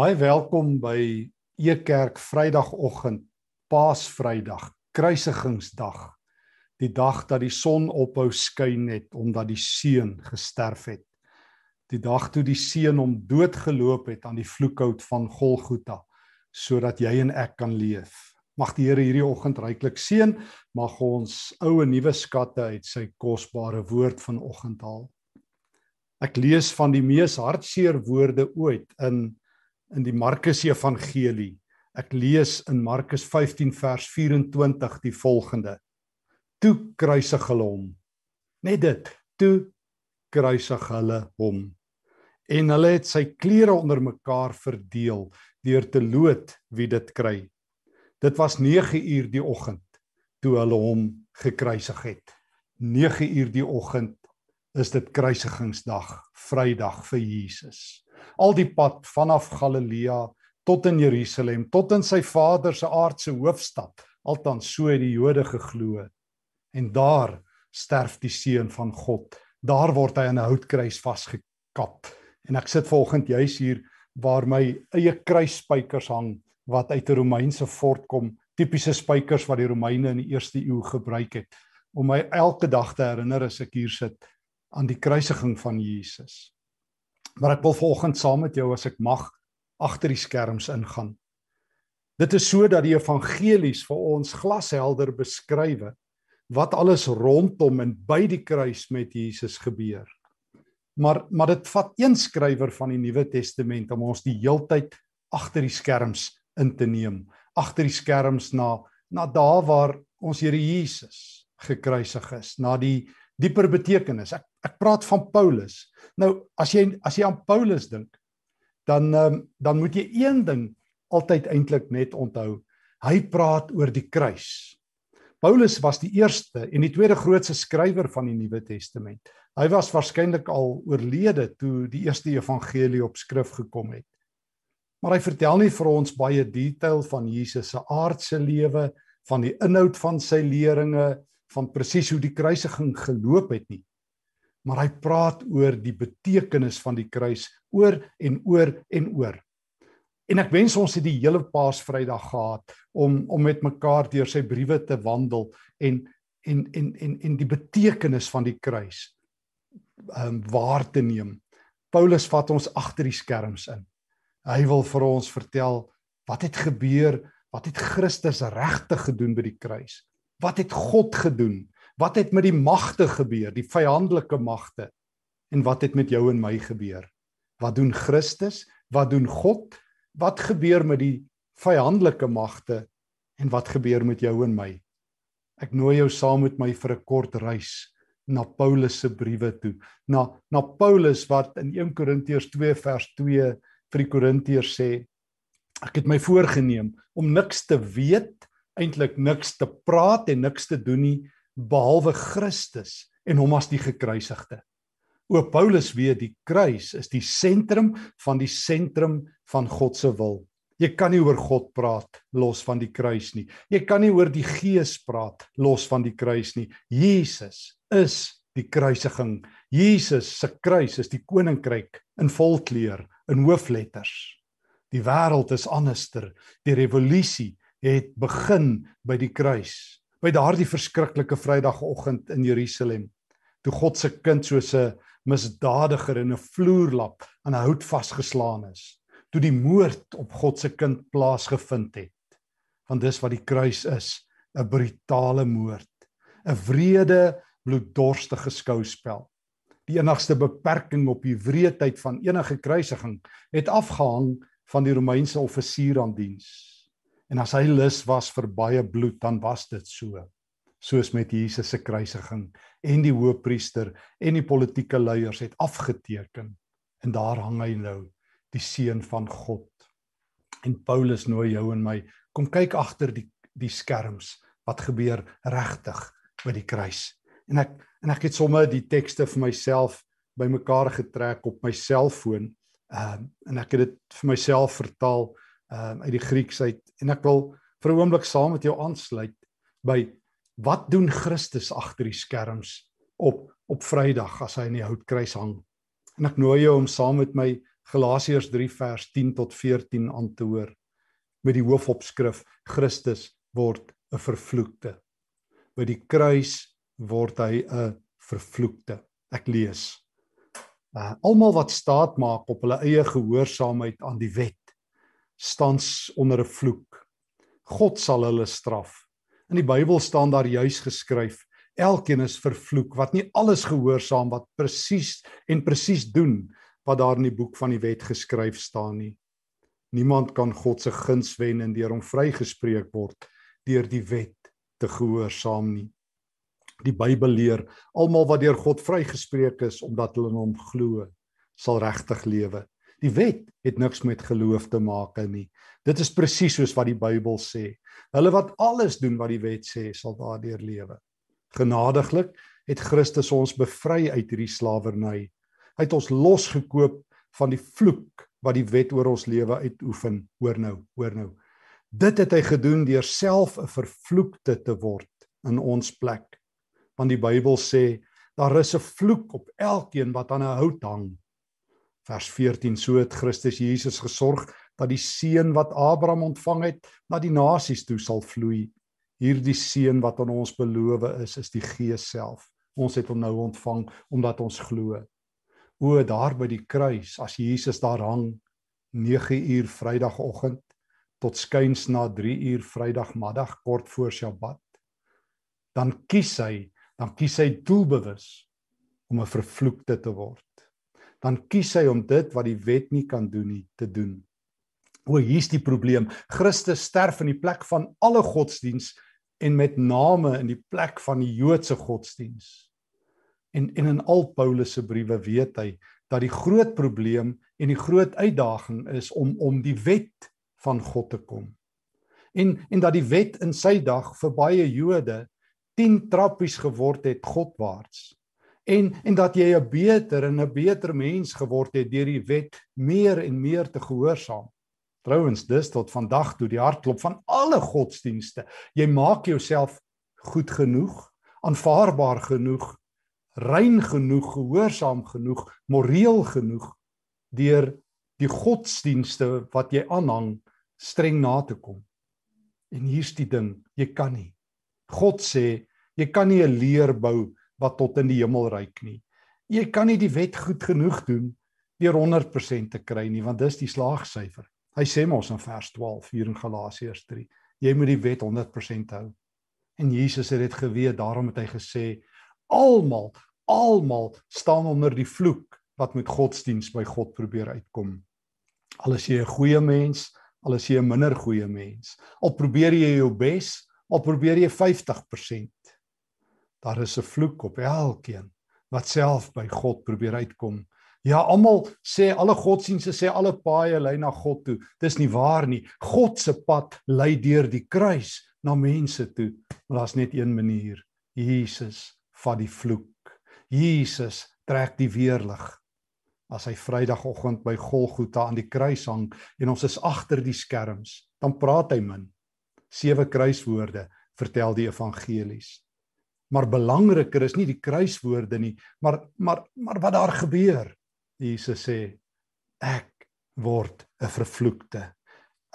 Baie welkom by Ekerk Vrydagoggend, Paasvrydag, Kruisigingsdag. Die dag dat die son ophou skyn het omdat die seun gesterf het. Die dag toe die seun hom doodgeloop het aan die vloekhout van Golgotha sodat jy en ek kan leef. Mag die Here hierdie oggend ryklik seën, mag ons ou en nuwe skatte uit sy kosbare woord vanoggend haal. Ek lees van die mees hartseer woorde ooit in in die Markus Evangelie. Ek lees in Markus 15 vers 24 die volgende. Toe kruisig hulle hom. Net dit, toe kruisig hulle hom. En hulle het sy klere onder mekaar verdeel deur te loot wie dit kry. Dit was 9 uur die oggend toe hulle hom gekruisig het. 9 uur die oggend is dit kruisigingsdag, Vrydag vir Jesus al die pad vanaf Galilea tot in Jerusalem, tot in sy vader se aardse hoofstad. Althans so het die Jode geglo. En daar sterf die seun van God. Daar word hy aan 'n houtkruis vasgekap. En ek sit volgens juis hier waar my eie kruisspykers hang wat uit 'n Romeinse fort kom, tipiese spykers wat die Romeine in die eerste eeu gebruik het om my elke dag te herinner as ek hier sit aan die kruisiging van Jesus. Maar ek wil vanoggend saam met jou as ek mag agter die skerms ingaan. Dit is sodat die evangelies vir ons glashelder beskrywe wat alles rondom en by die kruis met Jesus gebeur. Maar maar dit vat een skrywer van die Nuwe Testament om ons die heeltyd agter die skerms in te neem, agter die skerms na na daar waar ons Here Jesus gekruisig is, na die dieper betekenis. Ek ek praat van Paulus. Nou as jy as jy aan Paulus dink, dan um, dan moet jy een ding altyd eintlik net onthou. Hy praat oor die kruis. Paulus was die eerste en die tweede grootste skrywer van die Nuwe Testament. Hy was waarskynlik al oorlede toe die eerste evangelie op skrif gekom het. Maar hy vertel nie vir ons baie detail van Jesus se aardse lewe, van die inhoud van sy leringe, van presies hoe die kruisiging geloop het nie maar hy praat oor die betekenis van die kruis oor en oor en oor. En ek wens ons het die hele Paasvrydag gehad om om met mekaar deur sy briewe te wandel en en en en en die betekenis van die kruis ehm um, waar te neem. Paulus vat ons agter die skerms in. Hy wil vir ons vertel wat het gebeur, wat het Christus regtig gedoen by die kruis? Wat het God gedoen? Wat het met die magte gebeur, die vyandelike magte? En wat het met jou en my gebeur? Wat doen Christus? Wat doen God? Wat gebeur met die vyandelike magte en wat gebeur met jou en my? Ek nooi jou saam met my vir 'n kort reis na Paulus se briewe toe. Na na Paulus wat in 1 Korintiërs 2 vers 2 vir die Korintiërs sê ek het my voorgenem om niks te weet, eintlik niks te praat en niks te doen nie behalwe Christus en hom as die gekruisigde. O Paulus weet die kruis is die sentrum van die sentrum van God se wil. Jy kan nie oor God praat los van die kruis nie. Jy kan nie oor die Gees praat los van die kruis nie. Jesus is die kruisiging. Jesus se kruis is die koninkryk in volkleur in hoofletters. Die wêreld is anderster. Die revolusie het begin by die kruis by daardie verskriklike Vrydagoggend in Jerusalem toe God se kind soos 'n misdadiger in 'n vloerlap aan 'n hout vasgeslaan is toe die moord op God se kind plaasgevind het. Want dis wat die kruis is 'n brutale moord 'n wrede bloeddorstige skouspel. Die enigste beperking op die wreedheid van enige kruisiging het afgehang van die Romeinse offisier aan diens En as hy lus was vir baie bloed, dan was dit so. Soos met Jesus se kruisiging en die hoëpriester en die politieke leiers het afgeteken. En daar hang hy nou, die seun van God. En Paulus nooi jou en my, kom kyk agter die die skerms wat gebeur regtig by die kruis. En ek en ek het sommer die tekste vir myself bymekaar getrek op my selfoon. Ehm uh, en ek het dit vir myself vertaal um, uit die Grieks uit en ek wil vir 'n oomblik saam met jou aansluit by wat doen Christus agter die skerms op op Vrydag as hy in die houtkruis hang. En ek nooi jou om saam met my Galasiërs 3 vers 10 tot 14 aan te hoor met die hoofopskrif Christus word 'n vervloekte. By die kruis word hy 'n vervloekte. Ek lees. Uh, Almal wat staat maak op hulle eie gehoorsaamheid aan die wet staan onder 'n vloek. God sal hulle straf. In die Bybel staan daar juis geskryf: Elkeen is vervloek wat nie alles gehoorsaam wat presies en presies doen wat daar in die boek van die wet geskryf staan nie. Niemand kan God se guns wen en deur hom vrygespreek word deur die wet te gehoorsaam nie. Die Bybel leer almal wat deur God vrygespreek is omdat hulle in hom glo, sal regtig lewe. Die wet het niks met geloof te maak nie. Dit is presies soos wat die Bybel sê. Hulle wat alles doen wat die wet sê, sal daardeur lewe. Genadiglik het Christus ons bevry uit hierdie slawerny. Hy het ons losgekoop van die vloek wat die wet oor ons lewe uitoefen. Hoor nou, hoor nou. Dit het hy gedoen deur self 'n vervloekte te word in ons plek. Want die Bybel sê daar is 'n vloek op elkeen wat aan 'n hout hang. Vers 14: So het Christus Jesus gesorg dat die seën wat Abraham ontvang het, na die nasies toe sal vloei. Hierdie seën wat aan ons beloof is, is die Gees self. Ons het hom nou ontvang omdat ons glo. O daar by die kruis as Jesus daar hang 9 uur Vrydagoggend tot skuins na 3 uur Vrydagmiddag kort voor Sabbat dan kies hy dan kies hy doelbewus om 'n vervloekte te word dan kies hy om dit wat die wet nie kan doen nie te doen o hier's die probleem Christus sterf in die plek van alle godsdiens en met name in die plek van die Joodse godsdiens En en in al Paulus se briewe weet hy dat die groot probleem en die groot uitdaging is om om die wet van God te kom. En en dat die wet in sy dag vir baie Jode 10 trappies geword het Godwaarts. En en dat jy 'n beter en 'n beter mens geword het deur die wet meer en meer te gehoorsaam. Trouwens, dis tot vandag toe die hartklop van alle godsdienste. Jy maak jouself goed genoeg, aanvaarbaar genoeg rein genoeg, gehoorsaam genoeg, moreel genoeg deur die godsdienste wat jy aanhang streng na te kom. En hier's die ding, jy kan nie. God sê jy kan nie 'n leer bou wat tot in die hemel reik nie. Jy kan nie die wet goed genoeg doen deur 100% te kry nie, want dis die slaagsyfer. Hy sê mos in vers 12 hier in Galasiërs 3, jy moet die wet 100% hou. En Jesus het dit geweet, daarom het hy gesê almal almal staan onder die vloek wat met godsdiens by God probeer uitkom. Al is jy 'n goeie mens, al is jy 'n minder goeie mens, al probeer jy jou bes, al probeer jy 50%. Daar is 'n vloek op elkeen wat self by God probeer uitkom. Ja, almal sê alle godsdienste sê alle paaie lei na God toe. Dis nie waar nie. God se pad lei deur die kruis na mense toe. Maar daar's net een manier. Jesus vat die vloek Jesus trek die weerlig as hy Vrydagoggend by Golgotha aan die kruis hang en ons is agter die skerms, dan praat hy min. Sewe kruiswoorde vertel die evangelies. Maar belangriker is nie die kruiswoorde nie, maar maar maar wat daar gebeur. Jesus sê ek word 'n vervloekte.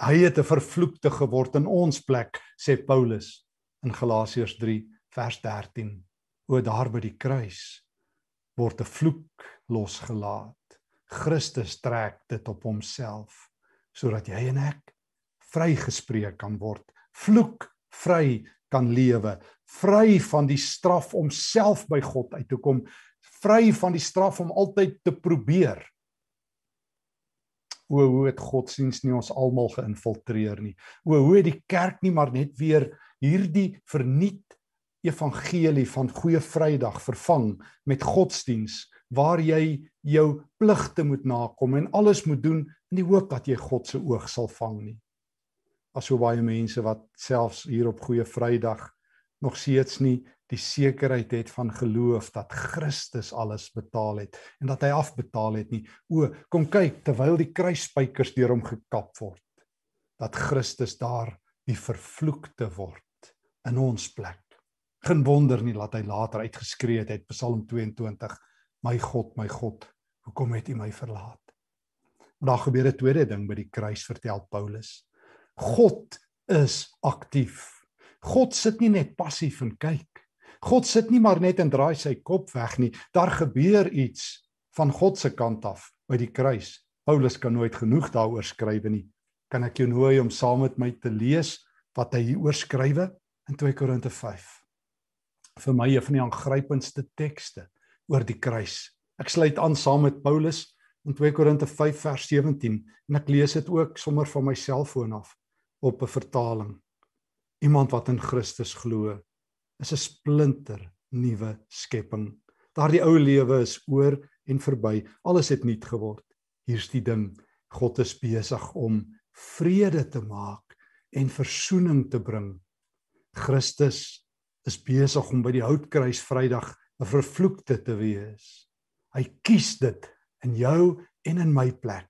Hy het 'n vervloekte geword in ons plek, sê Paulus in Galasiërs 3 vers 13. O daar by die kruis word 'n vloek losgelaat. Christus trek dit op homself sodat jy en ek vrygespreek kan word, vloek vry kan lewe, vry van die straf om self by God uit te kom, vry van die straf om altyd te probeer. O hoe het godsdiens nie ons almal geïnfiltreer nie. O hoe het die kerk nie maar net weer hierdie verniet evangelie van goeie Vrydag vervang met godsdiens waar jy jou pligte moet nakom en alles moet doen in die hoop dat jy God se oog sal vang nie. As so baie mense wat selfs hier op goeie Vrydag nog steeds nie die sekerheid het van geloof dat Christus alles betaal het en dat hy afbetaal het nie. O, kom kyk terwyl die kruisspykers deur hom gekap word dat Christus daar die vervloekte word in ons plek. Geen wonder nie dat hy later uitgeskree het uit Psalm 22: My God, my God, hoekom het U my verlaat? Daar gebeur 'n tweede ding by die kruis, vertel Paulus. God is aktief. God sit nie net passief en kyk. God sit nie maar net en draai sy kop weg nie. Daar gebeur iets van God se kant af by die kruis. Paulus kan nooit genoeg daaroor skrywe nie. Kan ek jou nooi om saam met my te lees wat hy hier oorskrywe in 2 Korinte 5. Vir my een van die aangrypendste tekste oor die kruis. Ek sluit aan saam met Paulus in 2 Korinte 5 vers 17 en ek lees dit ook sommer van my selfoon af op 'n vertaling. Iemand wat in Christus glo, is 'n splinter nuwe skepping. Daardie ou lewe is oor en verby. Alles het nuut geword. Hier's die ding. God is besig om vrede te maak en verzoening te bring. Christus is besig om by die houtkruis Vrydag 'n vervloekte te wees. Hy kies dit in jou en in my plek.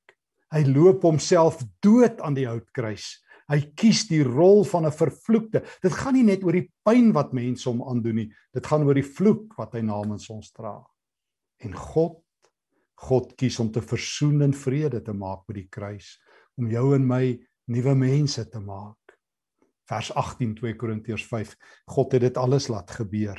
Hy loop homself dood aan die houtkruis Hy kies die rol van 'n vervloekte. Dit gaan nie net oor die pyn wat mense hom aandoen nie. Dit gaan oor die vloek wat hy namens ons dra. En God God kies om te versoen en vrede te maak met die kruis, om jou en my nuwe mense te maak. Vers 18 2 Korintiërs 5. God het dit alles laat gebeur.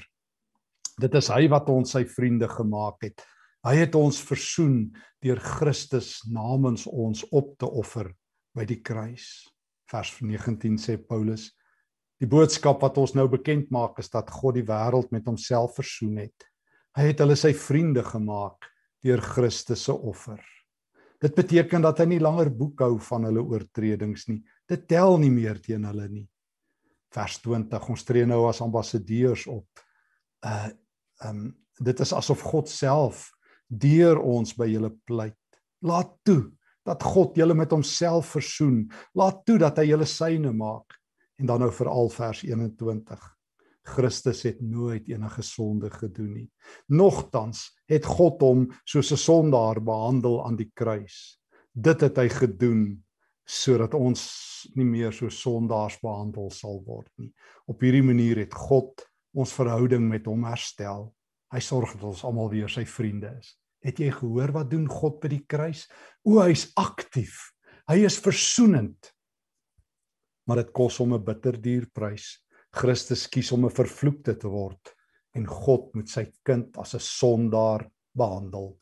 Dit is hy wat ons sy vriende gemaak het. Hy het ons versoen deur Christus namens ons op te offer by die kruis vers 19 sê Paulus die boodskap wat ons nou bekend maak is dat God die wêreld met homself versoen het. Hy het hulle sy vriende gemaak deur Christus se offer. Dit beteken dat hy nie langer boekhou van hulle oortredings nie. Dit tel nie meer teen hulle nie. Vers 20 ons tree nou as ambassadeurs op. Uh um dit is asof God self deur ons by julle pleit. Laat toe dat God julle met homself versoen. Laat toe dat hy julle syne maak. En dan nou veral vers 21. Christus het nooit enige sonde gedoen nie. Nogtans het God hom soos 'n sondaar behandel aan die kruis. Dit het hy gedoen sodat ons nie meer so sondaars behandel sal word nie. Op hierdie manier het God ons verhouding met hom herstel. Hy sorg dat ons almal weer sy vriende is. Het jy gehoor wat doen God by die kruis? O, hy's aktief. Hy is versoenend. Maar dit kos hom 'n bitter duur prys. Christus kies om 'n vervloekte te word en God moet sy kind as 'n sondaar behandel.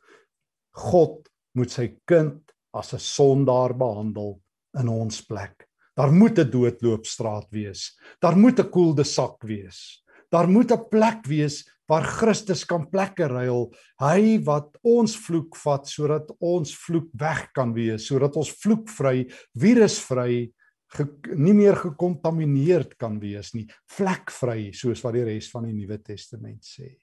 God moet sy kind as 'n sondaar behandel in ons plek. Daar moet 'n doodloopstraat wees. Daar moet 'n koelde sak wees. Daar moet 'n plek wees waar Christus kan plekke ruil. Hy wat ons vloek vat sodat ons vloek weg kan wees, sodat ons vloekvry, virusvry, nie meer gekontamineerd kan wees nie, vlekvry soos wat die res van die Nuwe Testament sê.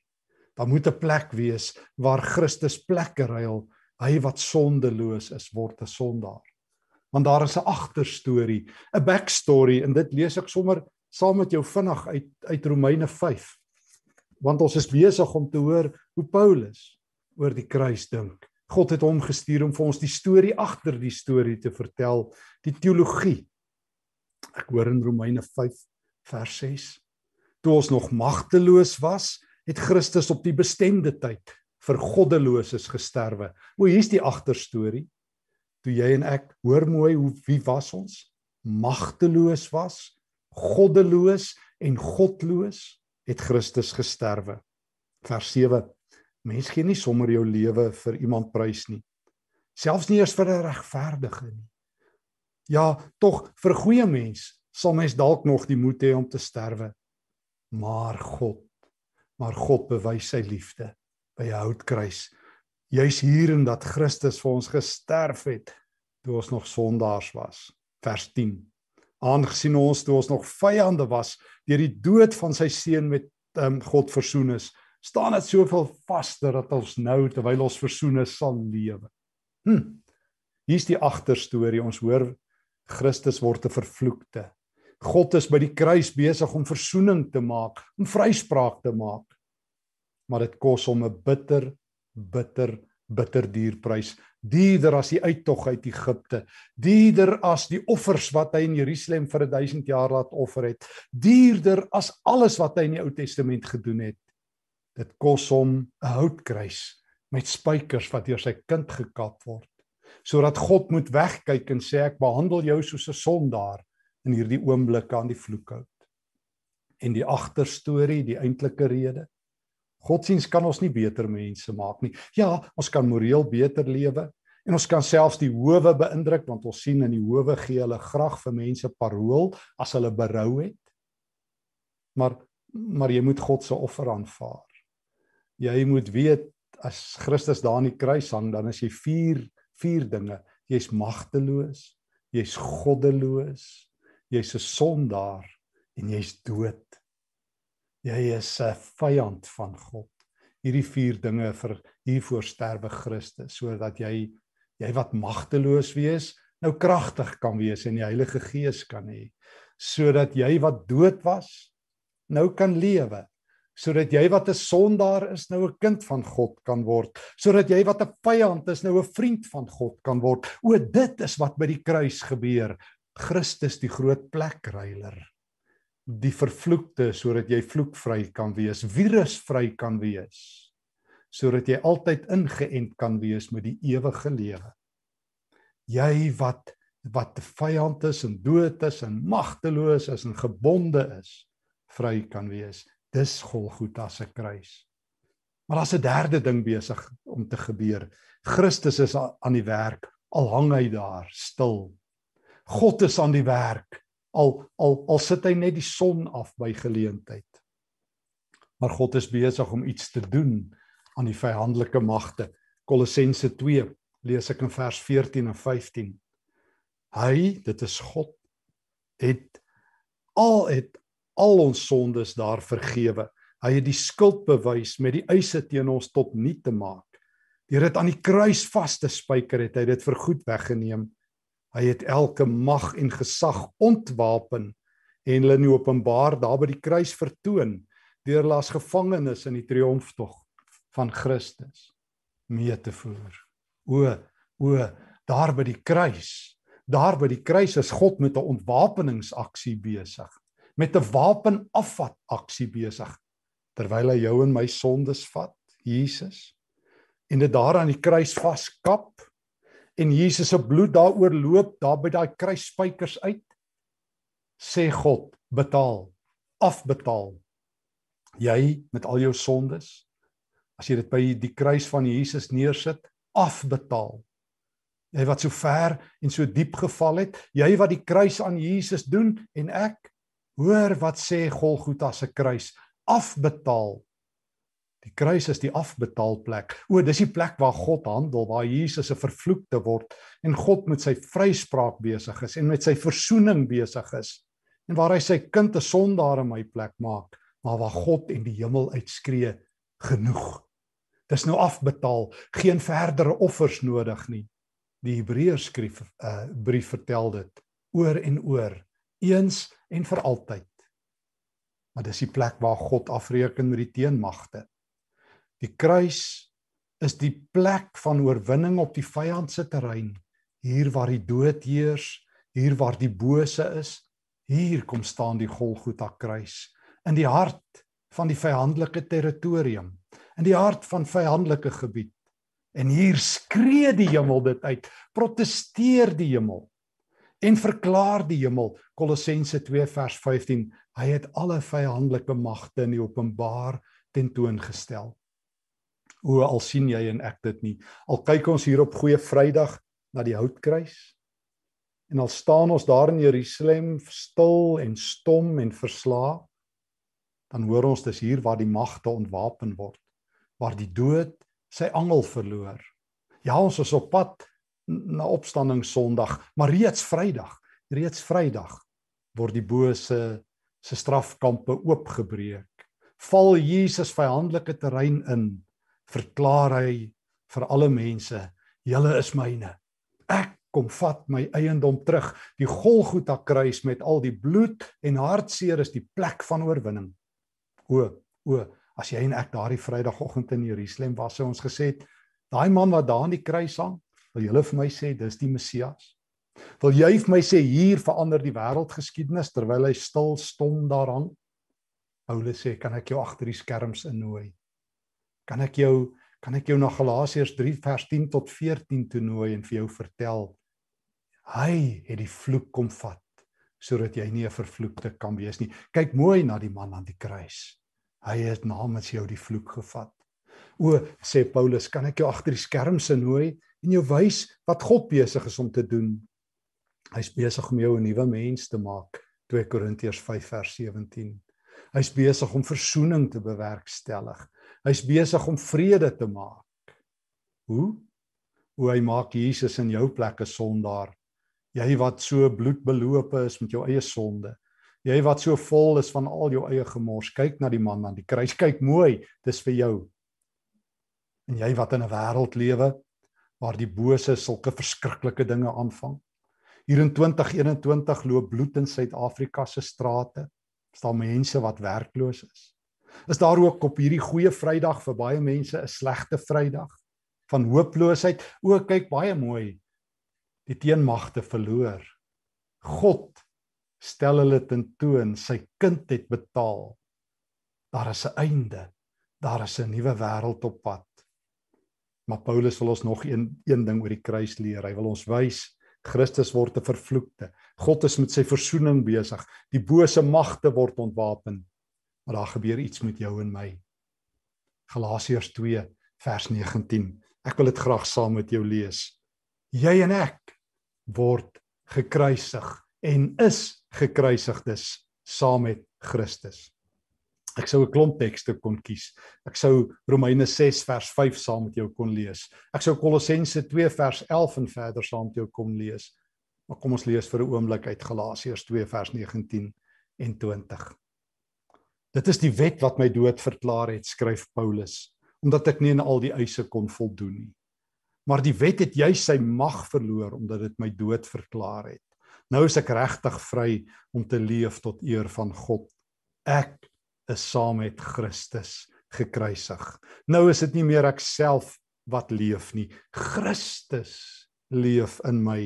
Daar moet 'n plek wees waar Christus plekke ruil. Hy wat sondeloos is, word 'n sondaar. Want daar is 'n agterstorie, 'n backstory en dit lees ek sommer saam met jou vinnig uit uit Romeine want ons is besig om te hoor hoe Paulus oor die kruis dink. God het hom gestuur om vir ons die storie agter die storie te vertel, die teologie. Ek hoor in Romeine 5 vers 6. Toe ons nog magteloos was, het Christus op die bestemde tyd vir goddeloses gesterwe. O, hier's die agterstorie. Toe jy en ek hoor mooi hoe wie was ons? Magteloos was, goddeloos en godloos het Christus gesterwe. Vers 7. Mens gee nie sommer jou lewe vir iemand prys nie. Selfs nie eers vir 'n regverdige nie. Ja, tog vir 'n goeie mens sal mens dalk nog die moed hê om te sterwe. Maar God, maar God bewys sy liefde by 'n houtkruis. Juis hierin dat Christus vir ons gesterf het toe ons nog sondaars was. Vers 10 aangesien ons toe ons nog vyande was deur die dood van sy seun met um, God versoen is staan dit soveel vaster dat ons nou terwyl ons versoen is sal lewe. Hm. Hier's die agterstorie. Ons hoor Christus word 'n vervloekte. God is by die kruis besig om versoening te maak, om vryspraak te maak. Maar dit kos hom 'n bitter bitter bitter duur prys dierder as die uittog uit Egipte dierder as die offers wat hy in Jerusalem vir 1000 jaar laat offer het dierder as alles wat hy in die Ou Testament gedoen het dit kos hom 'n houtkruis met spykers wat deur sy kind gekap word sodat God moet wegkyk en sê ek behandel jou soos 'n sondaar in hierdie oomblik aan die vloekhout. En die agterstorie, die eintlike rede. Godsiens kan ons nie beter mense maak nie. Ja, ons kan moreel beter lewe en ons kan selfs die howe beïndruk want ons sien in die howe gee hulle graag vir mense parool as hulle berou het. Maar maar jy moet God se offer aanvaar. Jy moet weet as Christus daar aan die kruis hang, dan is jy vier vier dinge. Jy's magteloos, jy's goddeloos, jy's 'n sondaar en jy's dood. Jy is 'n vyand van God. Hierdie vier dinge vir hiervoor sterwe Christus sodat jy jy wat magteloos wees, nou kragtig kan wees en die Heilige Gees kan hê. Sodat jy wat dood was nou kan lewe. Sodat jy wat 'n sondaar is nou 'n kind van God kan word. Sodat jy wat 'n vyand is nou 'n vriend van God kan word. O dit is wat by die kruis gebeur. Christus die groot plekreiler die vervloekte sodat jy vloekvry kan wees virusvry kan wees sodat jy altyd ingeënt kan wees met die ewige lewe jy wat wat vyand is en dood is en magteloos is en gebonde is vry kan wees Dis Golgotha se kruis. Maar daar's 'n derde ding besig om te gebeur. Christus is aan die werk. Al hang hy daar stil. God is aan die werk. Al al al sit hy net die son af by geleentheid. Maar God is besig om iets te doen aan die vyandelike magte. Kolossense 2 lees ek in vers 14 en 15. Hy, dit is God, het al het al ons sondes daar vergewe. Hy het die skuld bewys met die eise teen ons tot nul te maak. Deur dit aan die kruis vas te spyker het hy dit vir goed weggeneem. Hy het elke mag en gesag ontwapen en hulle in Openbaar daar by die kruis vertoon deur hulle as gevangenes in die triomftog van Christus mee te voer. O o daar by die kruis. Daar by die kruis is God met 'n ontwapeningsaksie besig met 'n wapenafvat aksie besig terwyl hy jou en my sondes vat, Jesus. En dit daar aan die kruis vaskap en Jesus se bloed daaroor loop daar by daai kruisspykers uit. Sê God, betaal, afbetaal. Jy met al jou sondes as jy dit by die kruis van Jesus neersit, afbetaal. Jy wat so ver en so diep geval het, jy wat die kruis aan Jesus doen en ek Hoor wat sê Golgotha se kruis, afbetaal. Die kruis is die afbetaalplek. O, dis die plek waar God handel, waar Jesus 'n vervloekte word en God met sy vryspraak besig is en met sy verzoening besig is en waar hy sy kind 'n sondaar in my plek maak, maar waar God en die hemel uitskree genoeg. Dis nou afbetaal, geen verdere offers nodig nie. Die Hebreërs skryf 'n uh, brief vertel dit oor en oor eens en vir altyd. Maar dis die plek waar God afreken met die teenmagte. Die kruis is die plek van oorwinning op die vyand se terrein. Hier waar die dood heers, hier waar die bose is, hier kom staan die Golgotha kruis in die hart van die vyandelike territorium, in die hart van vyandelike gebied. En hier skree die hemel dit uit, protesteer die hemel en verklaar die hemel Kolossense 2 vers 15 hy het alle vyandelike magte in die openbaar tentoongestel o al sien jy en ek dit nie al kyk ons hier op goeie vrydag na die houtkruis en al staan ons daar in Jerusalem stil en stom en verslae dan hoor ons dis hier waar die magte ontwapen word waar die dood sy angel verloor ja ons is op pad na opstanding Sondag, maar reeds Vrydag, reeds Vrydag word die bose se strafkampe oopgebreek. Val Jesus vyandelike terrein in, verklaar hy vir alle mense, julle is myne. Ek kom vat my eiendom terug. Die Golgotha kruis met al die bloed en hartseer is die plek van oorwinning. O, o, as jy en ek daardie Vrydagoggend in Jerusalem was, sou ons gesê het, daai man wat daar aan die kruis hang, Wil julle vir my sê dis die Messias? Wil jy vir my sê hier verander die wêreldgeskiedenis terwyl hy stil stom daar hang? Paulus sê, kan ek jou agter die skerms innooi? Kan ek jou kan ek jou na Galasiërs 3 vers 10 tot 14 toenooi en vir jou vertel hy het die vloek kom vat sodat jy nie 'n vervloekte kan wees nie. Kyk mooi na die man aan die kruis. Hy het namens jou die vloek gevat. O, sê Paulus, kan ek jou agter die skerms nooi en jou wys wat God besig is om te doen? Hy's besig om jou 'n nuwe mens te maak. 2 Korintiërs 5 vers 17. Hy's besig om verzoening te bewerkstellig. Hy's besig om vrede te maak. Hoe? Hoe hy maak Jesus in jou plek 'n sondaar. Jy wat so bloedbelope is met jou eie sonde. Jy wat so vol is van al jou eie gemors. Kyk na die man aan die kruis. Kyk mooi, dis vir jou. En jy wat in 'n wêreld lewe waar die bose sulke verskriklike dinge aanvang. Hier in 2021 loop bloed in Suid-Afrika se strate. Daar mense wat werkloos is? Is daar ook op hierdie goeie Vrydag vir baie mense 'n slegte Vrydag van hooploosheid? O, kyk baie mooi. Die teenmagte verloor. God stel hulle tentoon, sy kind het betaal. Daar is 'n einde. Daar is 'n nuwe wêreld op pad. Maar Paulus wil ons nog een een ding oor die kruis leer. Hy wil ons wys Christus word 'n vervloekte. God is met sy versoening besig. Die bose magte word ontwapen. Maar daar gebeur iets met jou en my. Galasiërs 2 vers 19. Ek wil dit graag saam met jou lees. Jy en ek word gekruisig en is gekruisigdes saam met Christus. Ek sou 'n klomp tekste kon kies. Ek sou Romeine 6 vers 5 saam met jou kon lees. Ek sou Kolossense 2 vers 11 en verder saam met jou kon lees. Maar kom ons lees vir 'n oomblik uit Galasiërs 2 vers 19 en 20. Dit is die wet wat my dood verklaar het, skryf Paulus, omdat ek nie aan al die eise kon voldoen nie. Maar die wet het juis sy mag verloor omdat dit my dood verklaar het. Nou is ek regtig vry om te leef tot eer van God. Ek is saam met Christus gekruisig. Nou is dit nie meer ek self wat leef nie. Christus leef in my.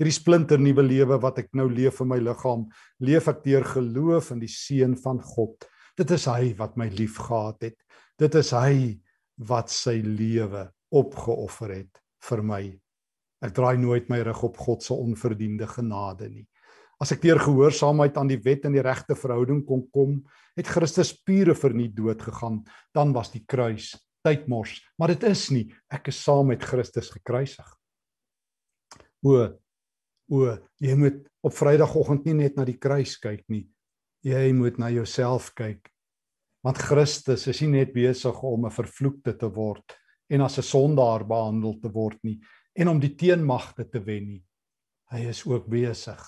Hierdie splinter nuwe lewe wat ek nou leef in my liggaam, leef ek deur geloof in die seun van God. Dit is hy wat my liefgehad het. Dit is hy wat sy lewe opgeoffer het vir my. Ek draai nooit my rug op God se onverdiende genade nie. As ek deur gehoorsaamheid aan die wet en die regte verhouding kon kom, het Christus pure vir nie dood gegaan, dan was die kruis tydmors, maar dit is nie. Ek is saam met Christus gekruisig. O o, jy moet op Vrydagoggend nie net na die kruis kyk nie. Jy moet na jouself kyk. Want Christus is nie net besig om 'n vervloekte te word en as 'n sondaar behandel te word nie en om die teenmagte te wen nie. Hy is ook besig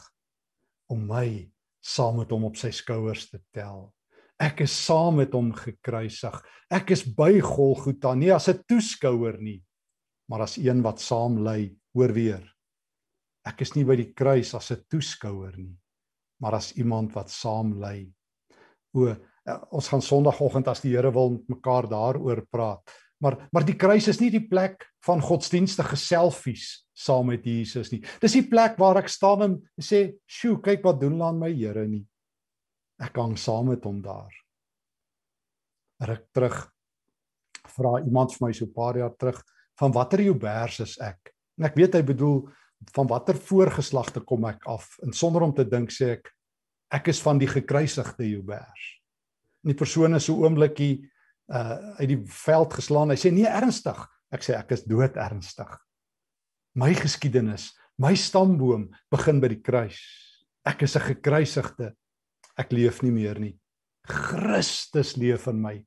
om my saam met hom op sy skouers te tel. Ek is saam met hom gekruisig. Ek is by Golgotha nie as 'n toeskouer nie, maar as een wat saam ly, hoor weer. Ek is nie by die kruis as 'n toeskouer nie, maar as iemand wat saam ly. O, eh, ons gaan Sondagoggend as die Here wil met mekaar daaroor praat. Maar maar die kruis is nie die plek van godsdienstige selfies saam met Jesus nie. Dis die plek waar ek staan en sê, "Sjoe, kyk wat doen aan my Here nie." Ek hang saam met hom daar. Ruk terug vra iemand vir my so 'n paar jaar terug, "Van watter Joubers is ek?" En ek weet hy bedoel van watter voorgeslagte kom ek af? En sonder om te dink sê ek, "Ek is van die gekruisigde Joubers." En die persoon is so oomblikie uh uit die veld geslaan. Hy sê nee ernstig. Ek sê ek is dood ernstig. My geskiedenis, my stamboom begin by die kruis. Ek is 'n gekruisigde. Ek leef nie meer nie. Christus leef in my.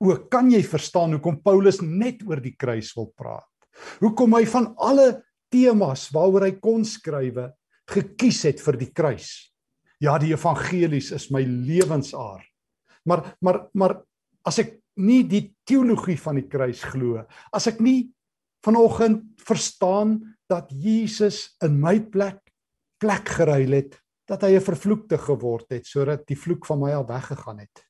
O, kan jy verstaan hoekom Paulus net oor die kruis wil praat? Hoekom hy van alle temas waaroor hy kon skrywe gekies het vir die kruis? Ja, die evangelies is my lewensaar. Maar maar maar as ek nie die teologie van die kruis glo, as ek nie vanoggend verstaan dat Jesus in my plek plek geruil het, dat hy 'n vervloekte geword het sodat die vloek van my al weggegaan het.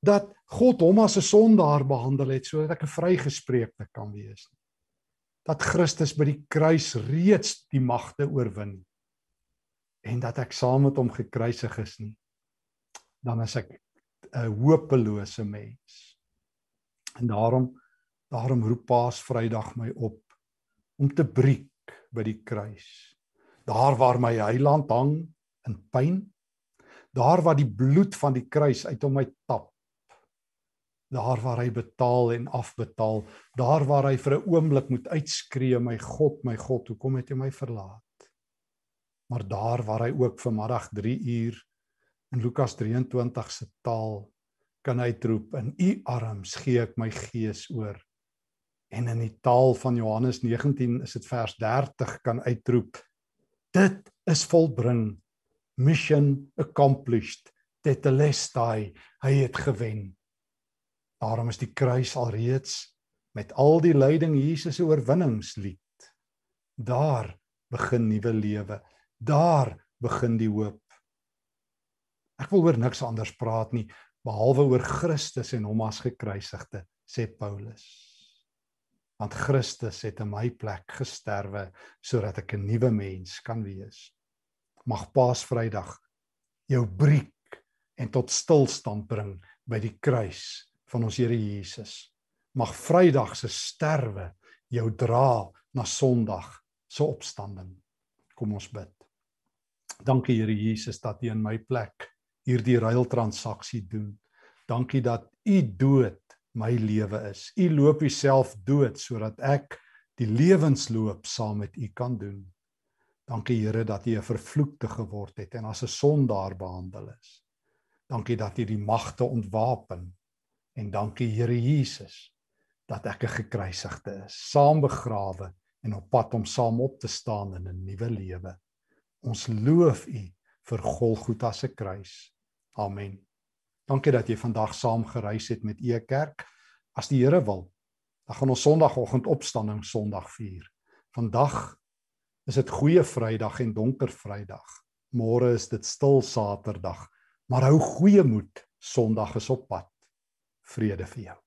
Dat God hom as 'n sondaar behandel het sodat ek 'n vrygespreekte kan wees. Dat Christus by die kruis reeds die magte oorwin en dat ek saam met hom gekruisig is nie. Dan is ek 'n hopelose mens. En daarom Daarom roep Paasvrydag my op om te breek by die kruis. Daar waar my heiland hang in pyn, daar waar die bloed van die kruis uit hom uit tap. Daar waar hy betaal en afbetaal, daar waar hy vir 'n oomblik moet uitskree, my God, my God, hoekom het jy my verlaat? Maar daar waar hy ook vanmiddag 3 uur in Lukas 23 se taal kan uitroep in u arms gee ek my gees oor. En in die taal van Johannes 19 is dit vers 30 kan uitroep dit is volbring mission accomplished tetelestai hy het gewen daarom is die kruis alreeds met al die lyding Jesus se oorwinningslied daar begin nuwe lewe daar begin die hoop ek wil oor niks anders praat nie behalwe oor Christus en hom as gekruisigde, sê Paulus. Want Christus het in my plek gesterwe sodat ek 'n nuwe mens kan wees. Mag Paasvrydag jou breek en tot stilstand bring by die kruis van ons Here Jesus. Mag Vrydag se sterwe jou dra na Sondag se opstanding. Kom ons bid. Dankie Here Jesus dat U in my plek hierdie ruiltransaksie doen. Dankie dat u dood my lewe is. U loop u self dood sodat ek die lewensloop saam met u kan doen. Dankie Here dat u 'n vervloekte geword het en as 'n sondaar behandel is. Dankie dat u die magte ontwapen en dankie Here Jesus dat ek 'n gekruisigde is, saam begrawe en op pad om saam op te staan in 'n nuwe lewe. Ons loof u vir Golgotha se kruis. Amen. Dankie dat jy vandag saam gereis het met e kerk. As die Here wil, dan gaan ons Sondagoggend opstanding Sondag vier. Vandag is dit goeie Vrydag en donker Vrydag. Môre is dit stil Saterdag. Maar hou goeie moed. Sondag is op pad. Vrede vir jou.